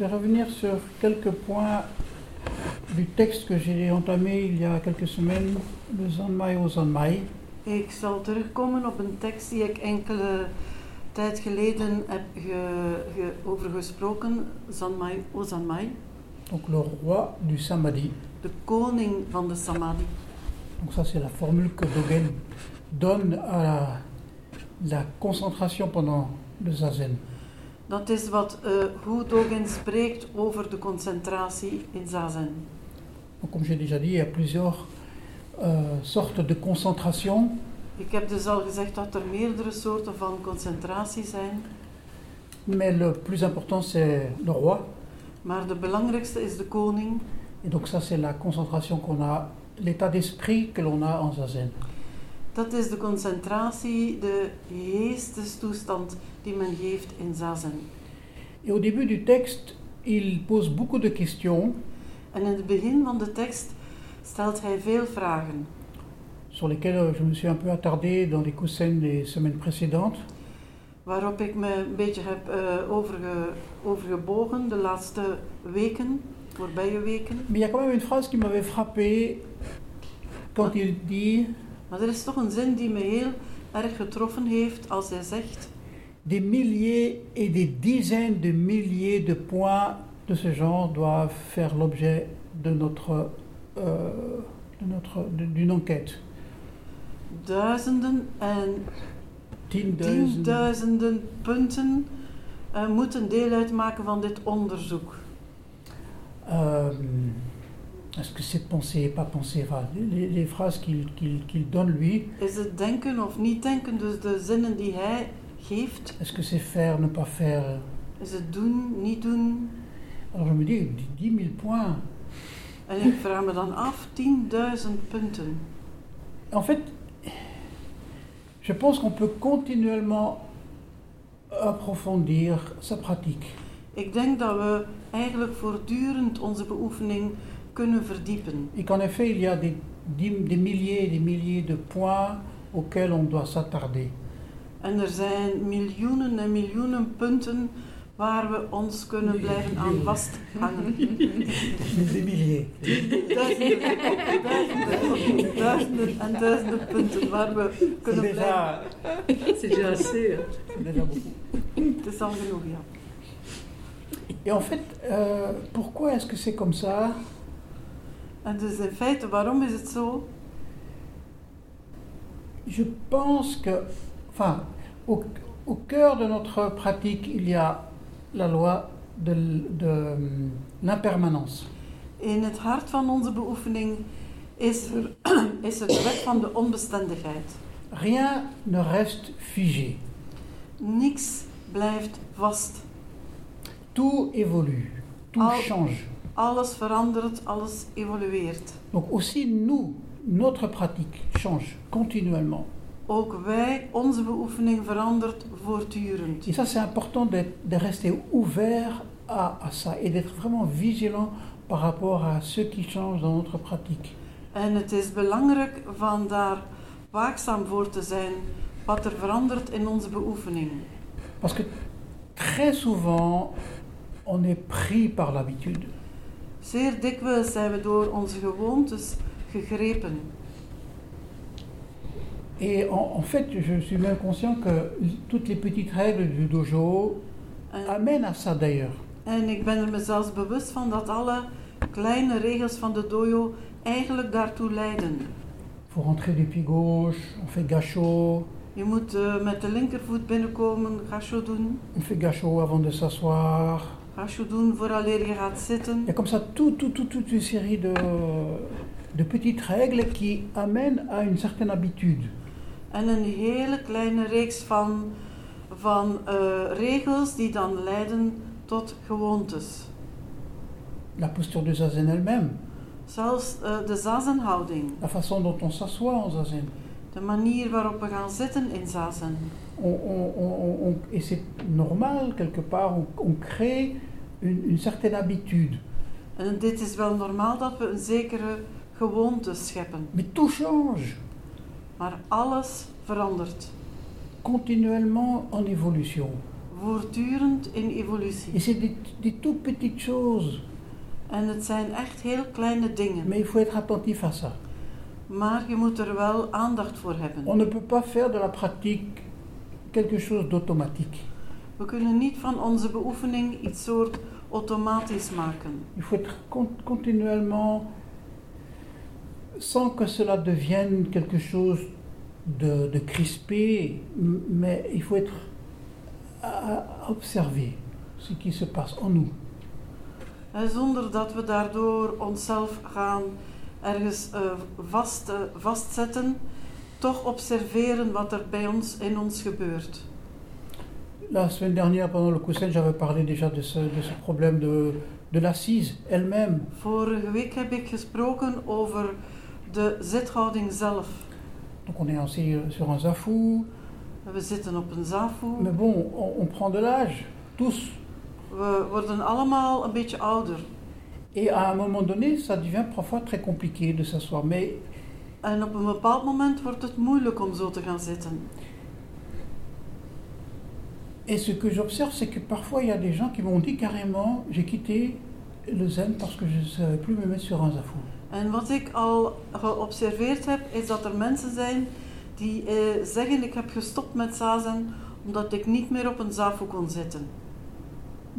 vais revenir sur quelques points du texte que j'ai entamé il y a quelques semaines, le Zanmai o Zanmai. Ik zal terugkomen op een tekst die ik enkele tijd geleden heb ge, ge, over gesproken, Zanmai, O Zanmai, Donc le roi du Samadhi. de koning van de Samadhi. Donc ça c'est la formule que Dogen donne à la, la concentration pendant le zazen. Dat is wat eh hoe Dogen spreekt over de concentratie in Zazen. Comme j'ai déjà dit, il y a plusieurs euh, sortes de concentration. Ik heb dus al gezegd dat er meerdere soorten van concentratie zijn, Mais le plus important c'est le roi. maar de belangrijkste is de koning. Et donc ça c'est la concentration qu'on a, l'état d'esprit que l'on a en zazen. Dat is de concentratie, de geestestoestand die men heeft in Zazen. Et au début du texte, il pose beaucoup de questions En in het begin van de tekst stelt hij veel vragen, sur lesquelles je me suis un peu attardé dans les coussins des semaines précédentes. waarop ik me een beetje heb eh, overge, overgebogen de laatste weken, voorbije weken. Mais il y a quand même une phrase qui m'avait frappé quand il dit Maar er is toch een zin die me heel erg getroffen heeft als hij zegt, des milliers et des dizaines de milliers de points de ce genre doivent faire l'objet de notre, euh, de notre, d'une enquête. duizenden en Tienduizenden. tienduizenden punten eh, moeten deel uitmaken van dit onderzoek. Euh, Est-ce que c'est penser, pas penser enfin, les, les phrases qu'il donne lui, Is het denken of niet denken, dus de zinnen die hij geeft, est-ce que c'est faire, ne pas faire? Is het doen, niet doen? Alors je me dis, 10 000 points. En ik vraag me dan af, 10.000 punten. En fait, je pense qu'on peut continuellement approfondir sa pratique. Ik denk dat we eigenlijk voortdurend onze beoefening kunnen verdiepen. Et qu'en effet, il y a des, des milliers et des milliers de points auxquels on doit s'attarder. En er zijn miljoenen en miljoenen punten waar we ons kunnen blijven aan vasthangen. Des milliers. Duizenden, duizenden, duizenden en duizenden punten waar we kunnen blijven. déjà, C'est déjà assez. hein. c'est déjà beaucoup. Het is al genoeg, ja. Et en fait, euh, pourquoi est-ce que c'est comme ça? En dus in feite, waarom is het zo? Je pense que, enfin, au, au cœur de notre pratique, il y a la loi de, de, hum, l'impermanence. In het hart van onze beoefening is er, is er de wet van de onbestendigheid. Rien ne reste figé. Niks blijft vast. Tout évolue, tout Al- change. Alles verandert, alles evolueert. Donc aussi nous, notre pratique change continuellement. Ook wij, onze beoefening verandert voortdurend. Et ça c'est important d'être- de rester ouvert à, à ça et d'être vraiment vigilant par rapport à ce qui change dans notre pratique. En het is belangrijk van daar waakzaam voor te zijn wat er verandert in onze beoefening. Parce que très souvent, on est pris par l'habitude. Zeer dikwijls zijn we door onze gewoontes gegrepen. Et en, en fait, je suis même conscient que toutes les petites règles du dojo En, amènent à ça d'ailleurs. en ik ben er me zelfs bewust van dat alle kleine regels van de dojo eigenlijk daartoe leiden. Faut rentrer du pied gauche, on fait gachot, Je moet eh, met de linkervoet binnenkomen, gasho doen. on fait gachot avant de s'asseoir. Vooraleer je gaat zitten. Il y a comme ça tout, tout, tout, toute une série de, de petites règles qui amènent à une certaine habitude. En een hele kleine reeks van, van eh, regels die dan leiden tot gewoontes. La posture de zazen elle-même, Zelfs eh, de zazenhouding, la façon dont on s'assoit en zazen. de manier waarop we gaan zitten in zazen. On, on- et c'est normal, quelque part, on, on crée une, une certaine habitude. En dit is wel normaal dat we een zekere gewoonte scheppen. Mais tout change Maar alles verandert. continuellement en évolution. voortdurend in evolutie. Et c'est des, des toutes petites choses, En het zijn echt heel kleine dingen. mais il faut être attentif à ça. Maar je moet er wel aandacht voor hebben. On ne peut pas faire de la pratique quelque chose d'automatique. We kunnen niet van onze beoefening iets soort automatisch maken. Il faut être con- continuellement, sans que cela devienne quelque chose de, de crispé, mais il faut être à, observer ce qui se passe en nous. Zonder dat we daardoor onszelf gaan ergens eh, vast, eh, vastzetten. Toch observeren wat er bij ons in ons gebeurt. La semaine dernière, pendant le coussin, j'avais parlé déjà de ce, de ce problème de, de l'assise elle-même. Vorige week heb ik gesproken over de zithouding zelf. Donc on est assis sur un zafou, We zitten op een zafu. mais bon, on, on prend de l'âge, tous. We worden allemaal een beetje ouder. Et à un moment donné, ça devient parfois très compliqué de s'asseoir. Mais En op een bepaald moment wordt het moeilijk om zo te gaan zitten. Et ce que j'observe, c'est que parfois il y a des gens qui m'ont dit carrément j'ai quitté le zen parce que je ne savais plus me mettre sur un zafou. En wat ik al geobserveerd heb, is dat er mensen zijn die eh, zeggen ik heb gestopt met zazen omdat ik niet meer op een zafu kon zitten.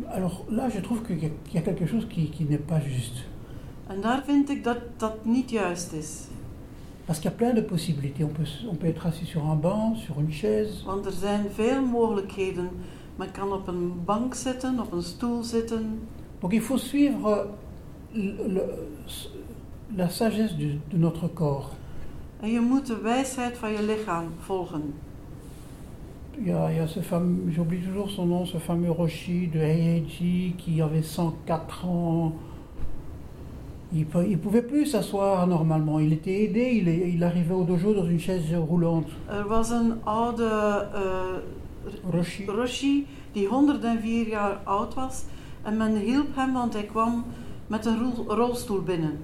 Alors là, je trouve qu'il y a quelque chose qui, qui n'est pas juste. En daar vind ik dat dat niet juist is. Parce qu'il y a plein de possibilités. On peut, s- on peut être assis sur un banc, sur une chaise. Want er zijn veel mogelijkheden. Men kan op een bank zitten, op een stoel zitten. Donc il faut suivre le- le- la sagesse de notre corps. En je moet de wijsheid van je lichaam volgen. Il y a, il y a ce fameux, j'oublie toujours son nom, ce fameux Roshi de Heiheiji qui avait 104 ans. Il ne pouvait plus s'asseoir normalement. Il était aidé, il, il arrivait au dojo dans une chaise roulante. Er was een oude eh, Roshi. Roshi die 104 jaar oud was. En men hielp hem, want hij kwam met een rol- rolstoel binnen.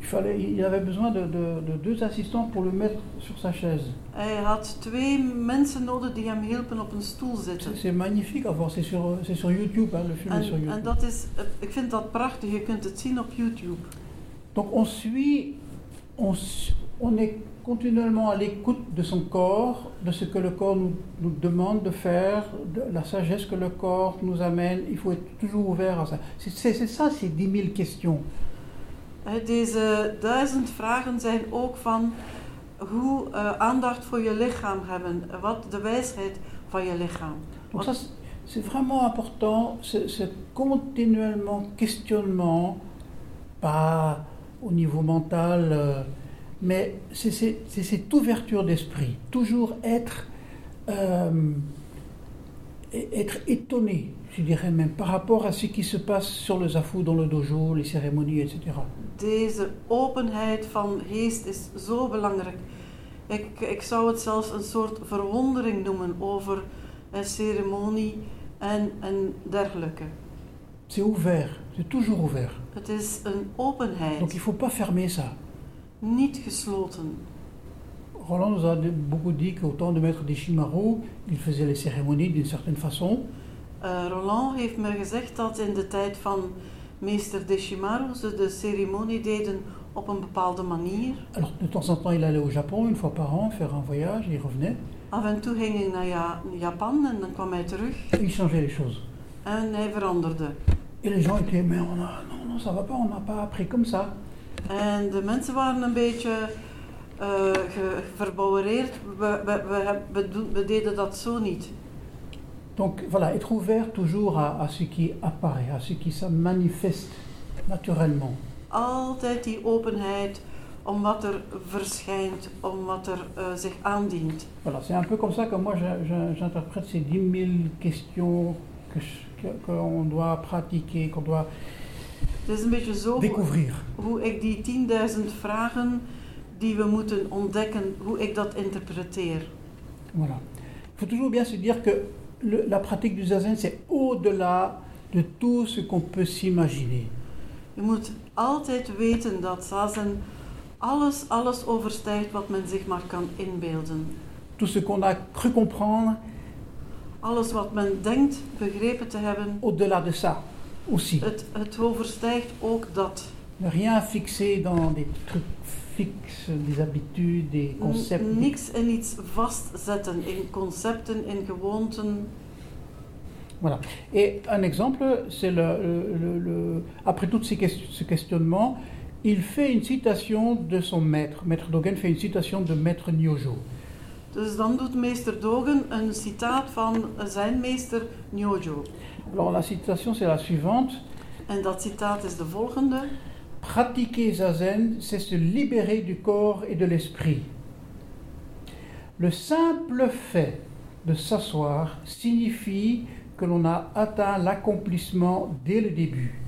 Il, fallait, il avait besoin de, de- de deux assistants pour le mettre sur sa chaise. Hij had twee mensen nodig die hem hielpen op een stoel zitten. C'est magnifique à voir, c'est sur, sur YouTube, hein, le film est sur En, YouTube. en dat is, eh, ik vind dat prachtig, je kunt het zien op YouTube. Donc on suit, on, est continuellement à l'écoute de son corps, de ce que le corps nous, nous demande de faire, de la sagesse que le corps nous amène. Il faut être toujours ouvert à ça. C'est ça, ces 10 000 questions. Deze duizend vragen zijn ook van hoe eh, aandacht voor je lichaam hebben, wat de wijsheid van je lichaam. Donc ça, c'est- vraiment important, ce, continuellement questionnement, au niveau mental, euh, mais c'est cette ouverture d'esprit, toujours être, euh, être étonné, je dirais même, par rapport à ce qui se passe sur le zafou, dans le dojo, les cérémonies, etc. Deze openheid van geest is zo belangrijk. Ik, ik zou het zelfs een soort verwondering noemen over een ceremonie en, en dergelijke. C'est ouvert, c'est toujours ouvert. Het is een Donc il openheid, faut pas fermer ça. niet gesloten. Roland nous a beaucoup dit qu'au temps de Maître Deshimaru, il faisait les cérémonies d'une certaine façon. Eh, Roland heeft me gezegd dat in de tijd van meester Deshimaru ze de ceremonie deden op een bepaalde manier. Alors de temps en temps, il allait au Japon une fois par an faire un voyage, il revenait, Af en toe ging hij naar Ja- Japan en dan kwam hij terug il changeait les choses. en hij veranderde. Et les gens étaient, mais on a, non, non, ça va pas, on n'a pas appris comme ça. En de mensen waren een beetje eh ge- verbouwereerd. We, we, we, we, deden dat zo niet. Donc voilà, être ouvert toujours à, à ce qui apparaît, à ce qui se manifeste naturellement. Altijd die openheid om wat er verschijnt, om wat er eh, zich aandient. Voilà, c'est un peu comme ça que moi j'interprète ces 10 000 questions qu'on doit pratiquer, qu'on doit Het is een beetje zo hoe, découvrir. hoe ik die 10.000 vragen die we moeten ontdekken, hoe ik dat interpreteer. Voilà. Il faut toujours bien se dire que le- la pratique du zazen, c'est au-delà de tout ce qu'on peut s'imaginer. Je moet altijd weten dat zazen alles, alles overstijgt wat men zich maar kan inbeelden. Tout ce qu'on a cru comprendre, Alles wat men denkt begrepen te hebben, au-delà de ça aussi. het, het overstijgt ook dat. Ne rien fixer dans des trucs fixes, des habitudes, des concepts. N- Niks in iets vastzetten, in concepten, in gewoonten. Voilà. Et un exemple, c'est le, le- le- après tous ces ques- ce questionnement, il fait une citation de son maître. Maître Dogen fait une citation de Maître Nyojo. Dus dan doet meester Dogen een citaat van zijn meester Nyojo. Alors la citation, c'est la suivante. En dat citaat is de volgende. Pratiquer zazen, c'est se libérer du corps et de l'esprit. Le simple fait de s'asseoir signifie que l'on a atteint l'accomplissement dès le début.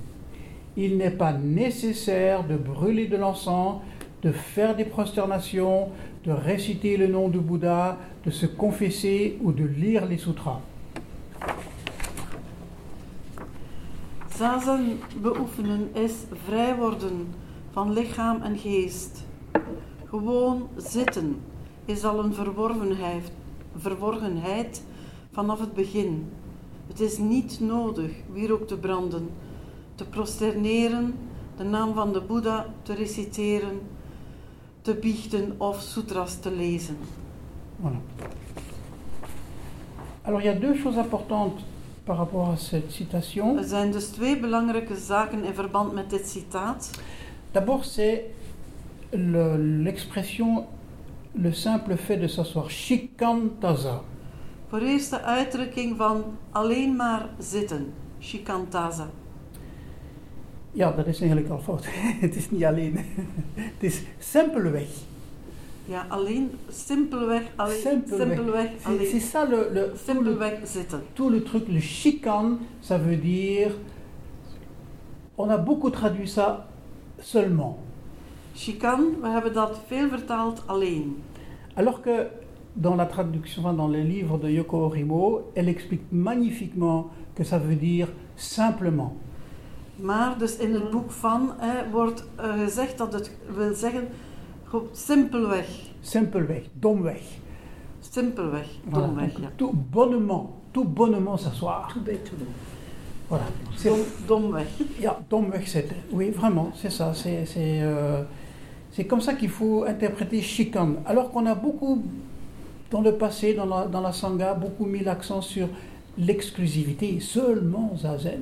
Il n'est pas nécessaire de brûler de l'encens, de faire des prosternations, de réciter le nom du Bouddha, de se confesser ou de lire les sutras. Zazen beoefenen is vrij worden van lichaam en geest. Gewoon zitten is al een verworvenheid, verworgenheid vanaf het begin. Het is niet nodig wierook te branden, te prosterneren, de naam van de Boeddha te reciteren, te biechten of sutras te lezen. Voilà. Alors il y a deux choses importantes par rapport à cette citation. Er zijn dus twee belangrijke zaken in verband met dit citaat. D'abord, c'est le- l'expression, le simple fait de s'asseoir, shikantaza. Voor eerst de uitdrukking van alleen maar zitten, shikantaza. Ja, dat is eigenlijk al fout. Het is niet alleen. Het is simpelweg. Ja, alleen, simpelweg, alleen, Simpelweg. simpelweg, C'est alleen, c'est ça le, le, tout, le, simpelweg zitten. tout le truc. Le chikan, ça veut dire. On a beaucoup traduit ça seulement. Shikan, we hebben dat veel vertaald alleen. Alors que dans la traduction, enfin, dans les livres de Yoko Orimo, elle explique magnifiquement que ça veut dire simplement. Maar dus in het boek van hè, wordt eh, gezegd dat het wil zeggen simpelweg, Simpelweg, domweg. simpelweg, Voilà. domweg. Donc, Ja. Tout bonnement, tout bonnement s'asseoir. Tout bêtement. Voilà. C'est- Dom, domweg. Ja, domweg zitten. Oui, vraiment, c'est ça. C'est c'est, euh, c'est comme ça qu'il faut interpréter chikan. Alors qu'on a beaucoup, dans le passé, dans la, dans la sangha, beaucoup mis l'accent sur l'exclusivité, seulement zazen.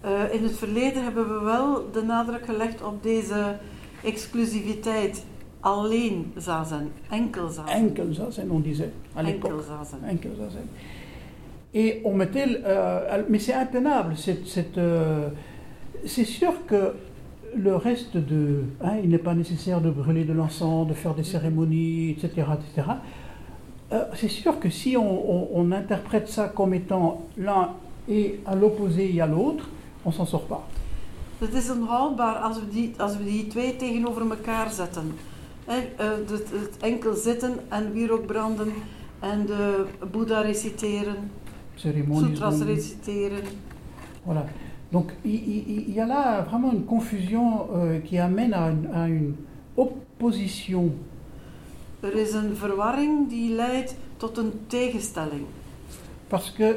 Eh, in het verleden hebben we wel de nadruk gelegd op deze exclusiviteit. Alleen zazen, enkel zazen. Enkel zazen, on disait à. Enkel zazen. Enkel zazen. Et on mettait, euh, mais c'est intenable. cette, euh, c'est sûr que le reste de, hein, il n'est pas nécessaire de brûler de l'encens, de faire des cérémonies, etc., etc. Euh, c'est sûr que si on, on- on interprète ça comme étant l'un et à l'opposé il y a l'autre, on s'en sort pas. Het is onhoudbaar als we die, als we die twee tegenover elkaar zetten. Hè, eh, het, het enkel zitten en wierook branden en de Boeddha reciteren, Cérémonies. sutras reciteren. Voilà. Donc il y a là vraiment une confusion euh, qui amène à une, à une opposition Er is een verwarring die leidt tot een tegenstelling. Parce que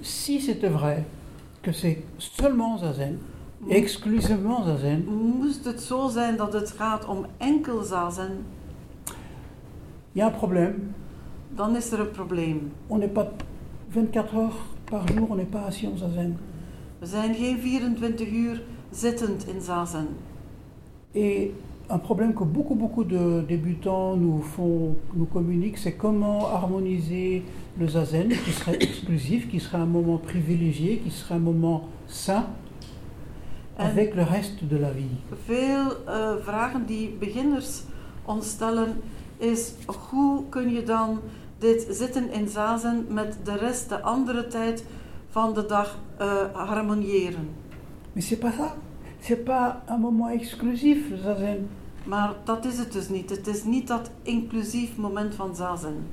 si c'était vrai que c'est seulement zazen, exclusivement zazen, Moest het zo zijn dat het gaat om enkel zazen, il y a un problème. dan is er een probleem. On n'est pas 24 heures par jour, on n'est pas assis en zazen. We zijn geen 24 uur zittend in zazen. Et un problème que beaucoup, beaucoup de débutants nous font, nous communiquent, c'est comment harmoniser le zazen, qui serait exclusif, qui serait un moment privilégié, qui serait un moment sain, avec le reste de la vie. veel eh, vragen die beginners ons stellen is hoe kun je dan dit zitten in zazen met de rest, de andere tijd van de dag eh, harmoniëren? Mais c'est pas ça. C'est pas un moment exclusif, zazen, Maar dat is het dus niet. Het is niet dat inclusief moment van zazen.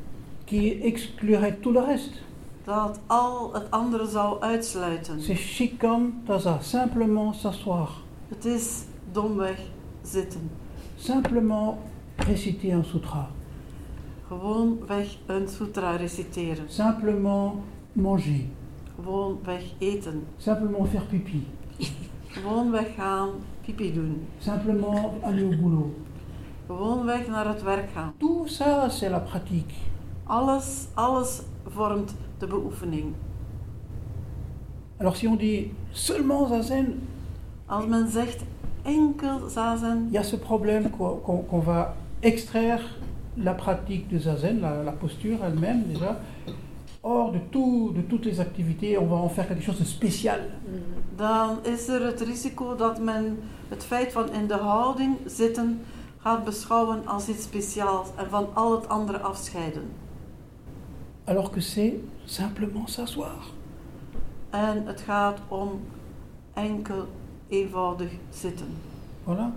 qui exclurait tout le reste. Dat al het andere zou uitsluiten. C'est shikan taza, simplement s'asseoir, Het is domweg zitten. simplement réciter un sutra. Gewoonweg een sutra reciteren. simplement manger, Gewoonweg eten. simplement faire pipi, Gewoonweg gaan pipi doen. simplement aller au boulot. Gewoonweg naar het werk gaan. Tout ça, c'est la pratique. Alles, alles vormt de beoefening. Alors si on dit seulement zazen, Als men zegt enkel zazen, il y a ce problème qu'on va extraire la pratique de zazen, la, la posture elle-même déjà, hors de, tout, de toutes les activités, on va en faire quelque chose de spécial. dan is er het risico dat men het feit van in de houding zitten gaat beschouwen als iets speciaals en van al het andere afscheiden. Alors que c'est simplement s'asseoir. En het gaat om enkel eenvoudig zitten. Voilà.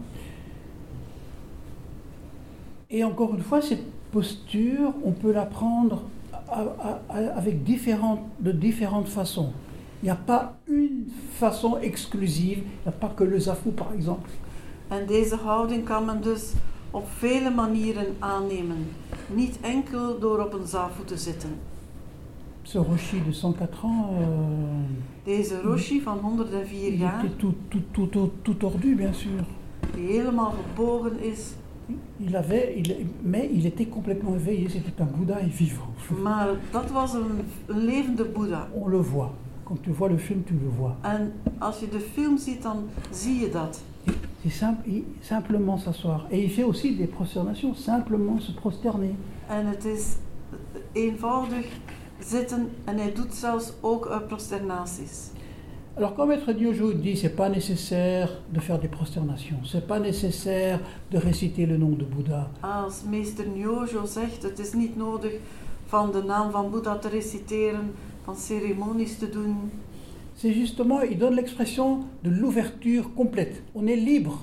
Et encore une fois, cette posture, on peut la prendre avec différentes, de différentes façons. Il n'y a pas une façon exclusive, il n'y a pas que le zafou par exemple. En deze houding kan men dus op vele manieren aannemen. Niet enkel door op een zafu te zitten. Ce Roshi de 104 ans, euh, Deze Roshi van 104 il jaar, était tout, tout, tout, tout, tout tordu bien sûr. die helemaal gebogen is, Il avait, il- mais il était complètement éveillé, c'était un Bouddha et vivant. maar dat was een, een levende Boeddha. On le voit. Quand tu vois le film, tu le vois. En als je de film ziet, dan zie je dat. C'est simple, il- simplement s'asseoir. Et il fait aussi des prosternations, simplement se prosterner. En het is eenvoudig zitten en hij doet zelfs ook prosternaties. Alors quand Maître Diojo dit c'est pas nécessaire de faire des prosternations, c'est pas nécessaire de réciter le nom de Bouddha, Als meester Nyojo zegt, het is niet nodig van de naam van Boeddha te reciteren, van ceremonies te doen. c'est justement, il donne l'expression de l'ouverture complète. On est libre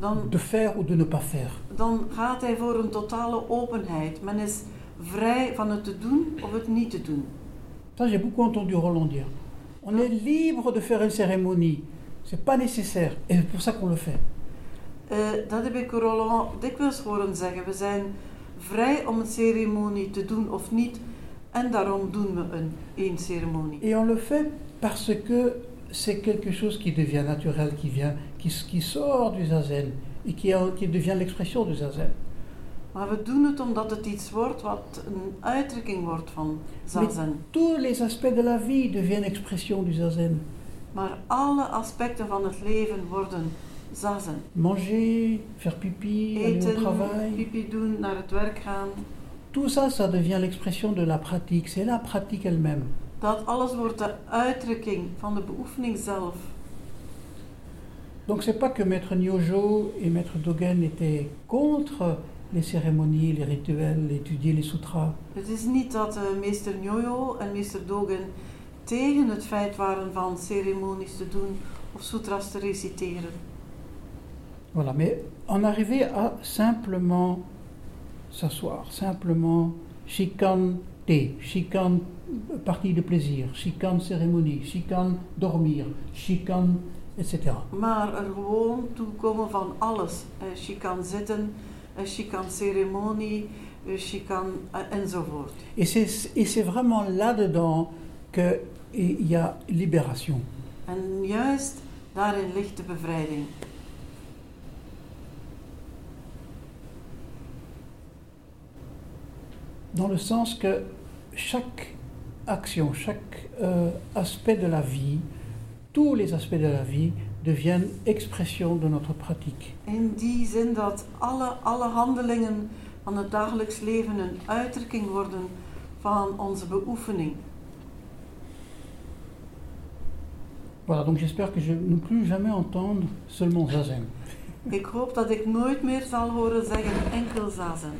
Dan, de faire ou de ne pas faire. dan gaat hij voor een totale openheid. Men is vrij van het te doen of het niet te doen. Ça j'ai beaucoup entendu Roland dire. On est libre de faire une cérémonie, c'est pas nécessaire, et c'est pour ça qu'on le fait. Eh, dat heb ik Roland dikwijls horen zeggen. We zijn vrij om een ceremonie te doen of niet. En daarom doen we een één ceremonie. Et on le fait parce que c'est quelque chose qui devient naturel, qui, vient, qui, qui sort du zazen et qui, qui devient l'expression du zazen. Maar we doen het omdat het iets wordt wat een uitdrukking wordt van zazen. Tous les aspects de la vie deviennent expression du zazen. Maar alle aspecten van het leven worden zazen. Manger, faire pipi, aller au Eten, travail, pipi doen, naar het werk gaan. tout ça, ça devient l'expression de la pratique. C'est la pratique elle-même. Dat alles wordt de uitdrukking van de beoefening zelf. Donc c'est pas que Maître Nyojo et Maître Dogen étaient contre les cérémonies, les rituels, étudier les sutras. Het is niet dat eh, meester Nyoyo en meester Dogen tegen het feit waren van ceremonies te doen of sutras te reciteren. Voilà, mais en arriver à simplement s'asseoir, simplement chicane thé, chicane partie de plaisir, chicane cérémonie, chicane dormir, chicane, etc. Maar er gewoon toe komen van alles. Eh, je kan zitten, eh, eh, eh. Et c'est, et c'est vraiment là-dedans qu'il y a libération. En juist daarin ligt de bevrijding. Dans le sens que chaque action, chaque euh, aspect de la vie, tous les aspects de la vie deviennent expression de notre pratique. In die zin dat alle, alle handelingen van het dagelijks leven een uitdrukking worden van onze beoefening. Voilà, donc j'espère que je ne plus jamais entendre seulement zazen. Ik hoop dat ik nooit meer zal horen zeggen enkel zazen.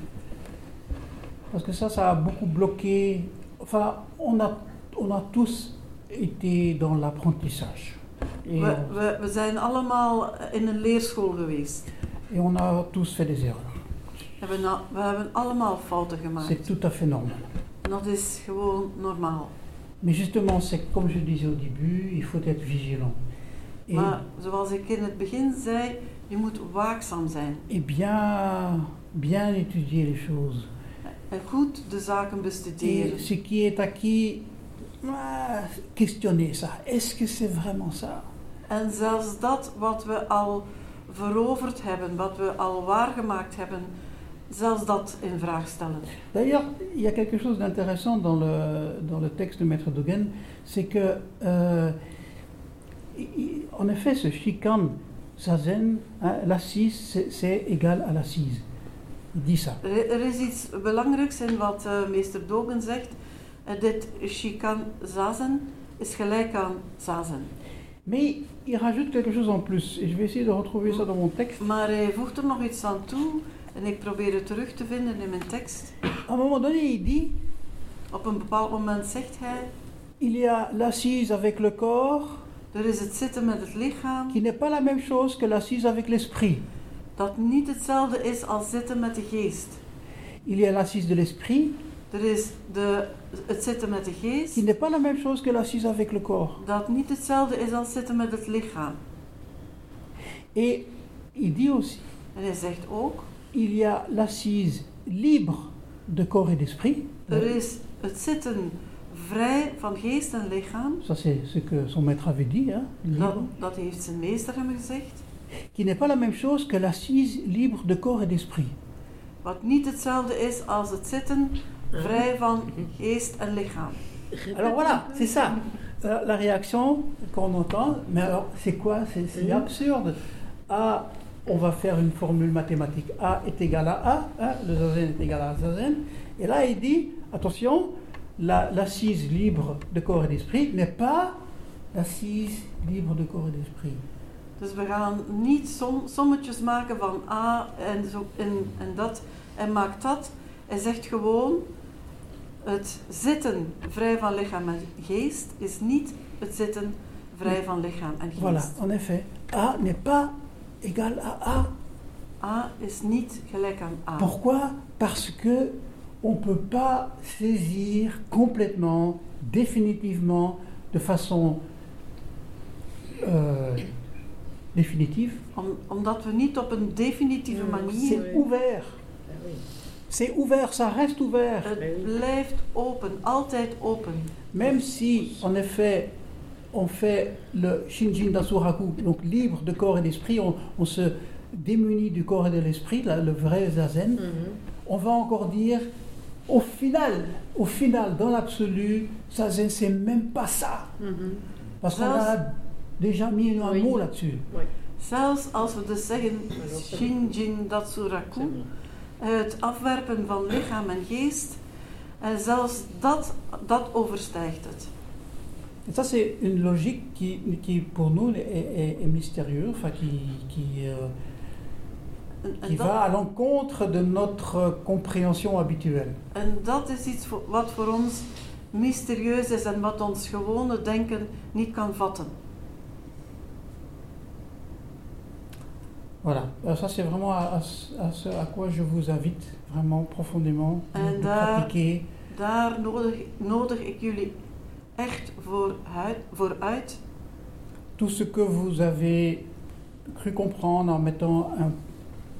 Parce que ça, ça a beaucoup bloqué. Enfin, on a, on a tous été dans l'apprentissage. We, we, we zijn allemaal in een leerschool geweest. et on a tous fait des erreurs. We hebben, a- we hebben allemaal fouten C'est gemaakt. tout à fait normal. Dat is gewoon normaal. Mais justement, c'est comme je disais au début, il faut être vigilant. Et, Maar zoals ik in het begin zei, je moet waakzaam zijn. et bien, bien étudier les choses. en goed de zaken bestuderen. Et ce qui est acquis, ah, questionner ça. Est-ce que c'est vraiment ça En zelfs dat wat we al veroverd hebben, wat we al waargemaakt hebben, zelfs dat in vraag stellen. D'ailleurs, il y a quelque chose d'intéressant dans le, dans le texte de Maître Dogen, c'est que, euh, en effet, ce shikan zazen, hein, l'assise, c'est- égal à l'assise. Il dit ça. Er, is iets belangrijks in wat eh, meester Dogen zegt. Eh, dit shikan zazen is gelijk aan zazen. Mais il rajoute quelque chose en plus, et je vais essayer de retrouver ça dans mon texte. Maar hij voegt er nog iets aan toe en ik probeer het terug te vinden in mijn tekst. À un moment donné, il dit, Op een bepaald moment zegt hij, il y a l'assise avec le corps, er is het zitten met het lichaam, qui n'est pas la même chose que l'assise avec l'esprit. dat niet hetzelfde is als zitten met de geest. Il y a l'assise de l'esprit, Er is de, het zitten met de geest, qui n'est pas la même chose que l'assise avec le corps. dat niet hetzelfde is als zitten met het lichaam. Et il dit aussi, En hij zegt ook, il y a l'assise libre de corps et d'esprit. er is het zitten vrij van geest en lichaam, Ça, c'est ce que son maître avait dit, hein, dat, dat heeft zijn meester hem gezegd, Qui n'est pas la même chose que l'assise libre de corps et d'esprit. wat niet hetzelfde is als het zitten vrij van geest en lichaam. Alors voilà, c'est ça. Euh, La réaction qu'on entend, mais alors c'est quoi? C'est Mhm. absurde. A, on va faire une formule mathématique. A est égal à A, hein, le zazen est égal à zazen. Et là, il dit, attention, la- l'assise libre de corps et d'esprit n'est pas l'assise libre de corps et d'esprit. Dus we gaan niet som, sommetjes maken van A en, zo, en, en dat en maak dat. Hij zegt gewoon, het zitten vrij van lichaam en geest is niet het zitten vrij van lichaam en Voilà, geest. en effet, A n'est pas égal à A. A is niet gelijk aan A. Pourquoi Parce que on ne peut pas saisir complètement, définitivement, de façon euh, définitive. Om, omdat we niet op een definitieve Mm, manier... C'est ouvert. Oui. C'est ouvert, ça reste ouvert. Het blijft open, altijd open. Même si, en effet, on fait le Shinjin Dasuraku, donc libre de corps et d'esprit, on, on se démunit du corps et de l'esprit, le vrai zazen, Mhm. on va encore dire, au final, au final, dans l'absolu, zazen, c'est même pas ça. Mhm. Parce qu'on a déjà mis un Oui. mot là-dessus. Zelfs als we dus zeggen Shinjin Datsuraku. Het afwerpen van lichaam en geest, en zelfs dat, dat overstijgt het. Et ça, c'est une logique qui, qui pour nous, est, est- est mystérieuse, enfin, qui, qui, euh, En, en qui dat, va à l'encontre de notre compréhension habituelle. en dat is iets voor- wat voor ons mysterieus is en wat ons gewone denken niet kan vatten. Voilà, Alors ça c'est vraiment à, à ce- à ce à quoi je vous invite vraiment profondément En daar- pratiquer. Daar nodig, nodig ik jullie echt voor uit, vooruit. Tout ce que vous avez cru comprendre en mettant un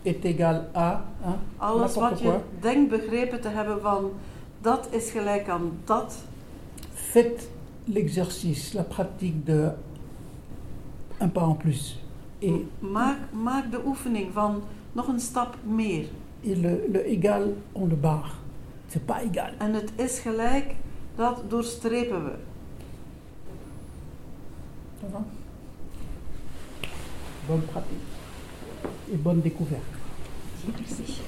est égal à, hein, Alles wat je denkt begrepen te hebben van dat is gelijk aan dat. faites l'exercice, la pratique de un pas en plus. Et, Maak, maak de oefening van nog een stap meer. le, le égal, on le barre. C'est pas égal. En het is gelijk, dat doorstrepen we. Bonne pratique et bonne découverte. Merci.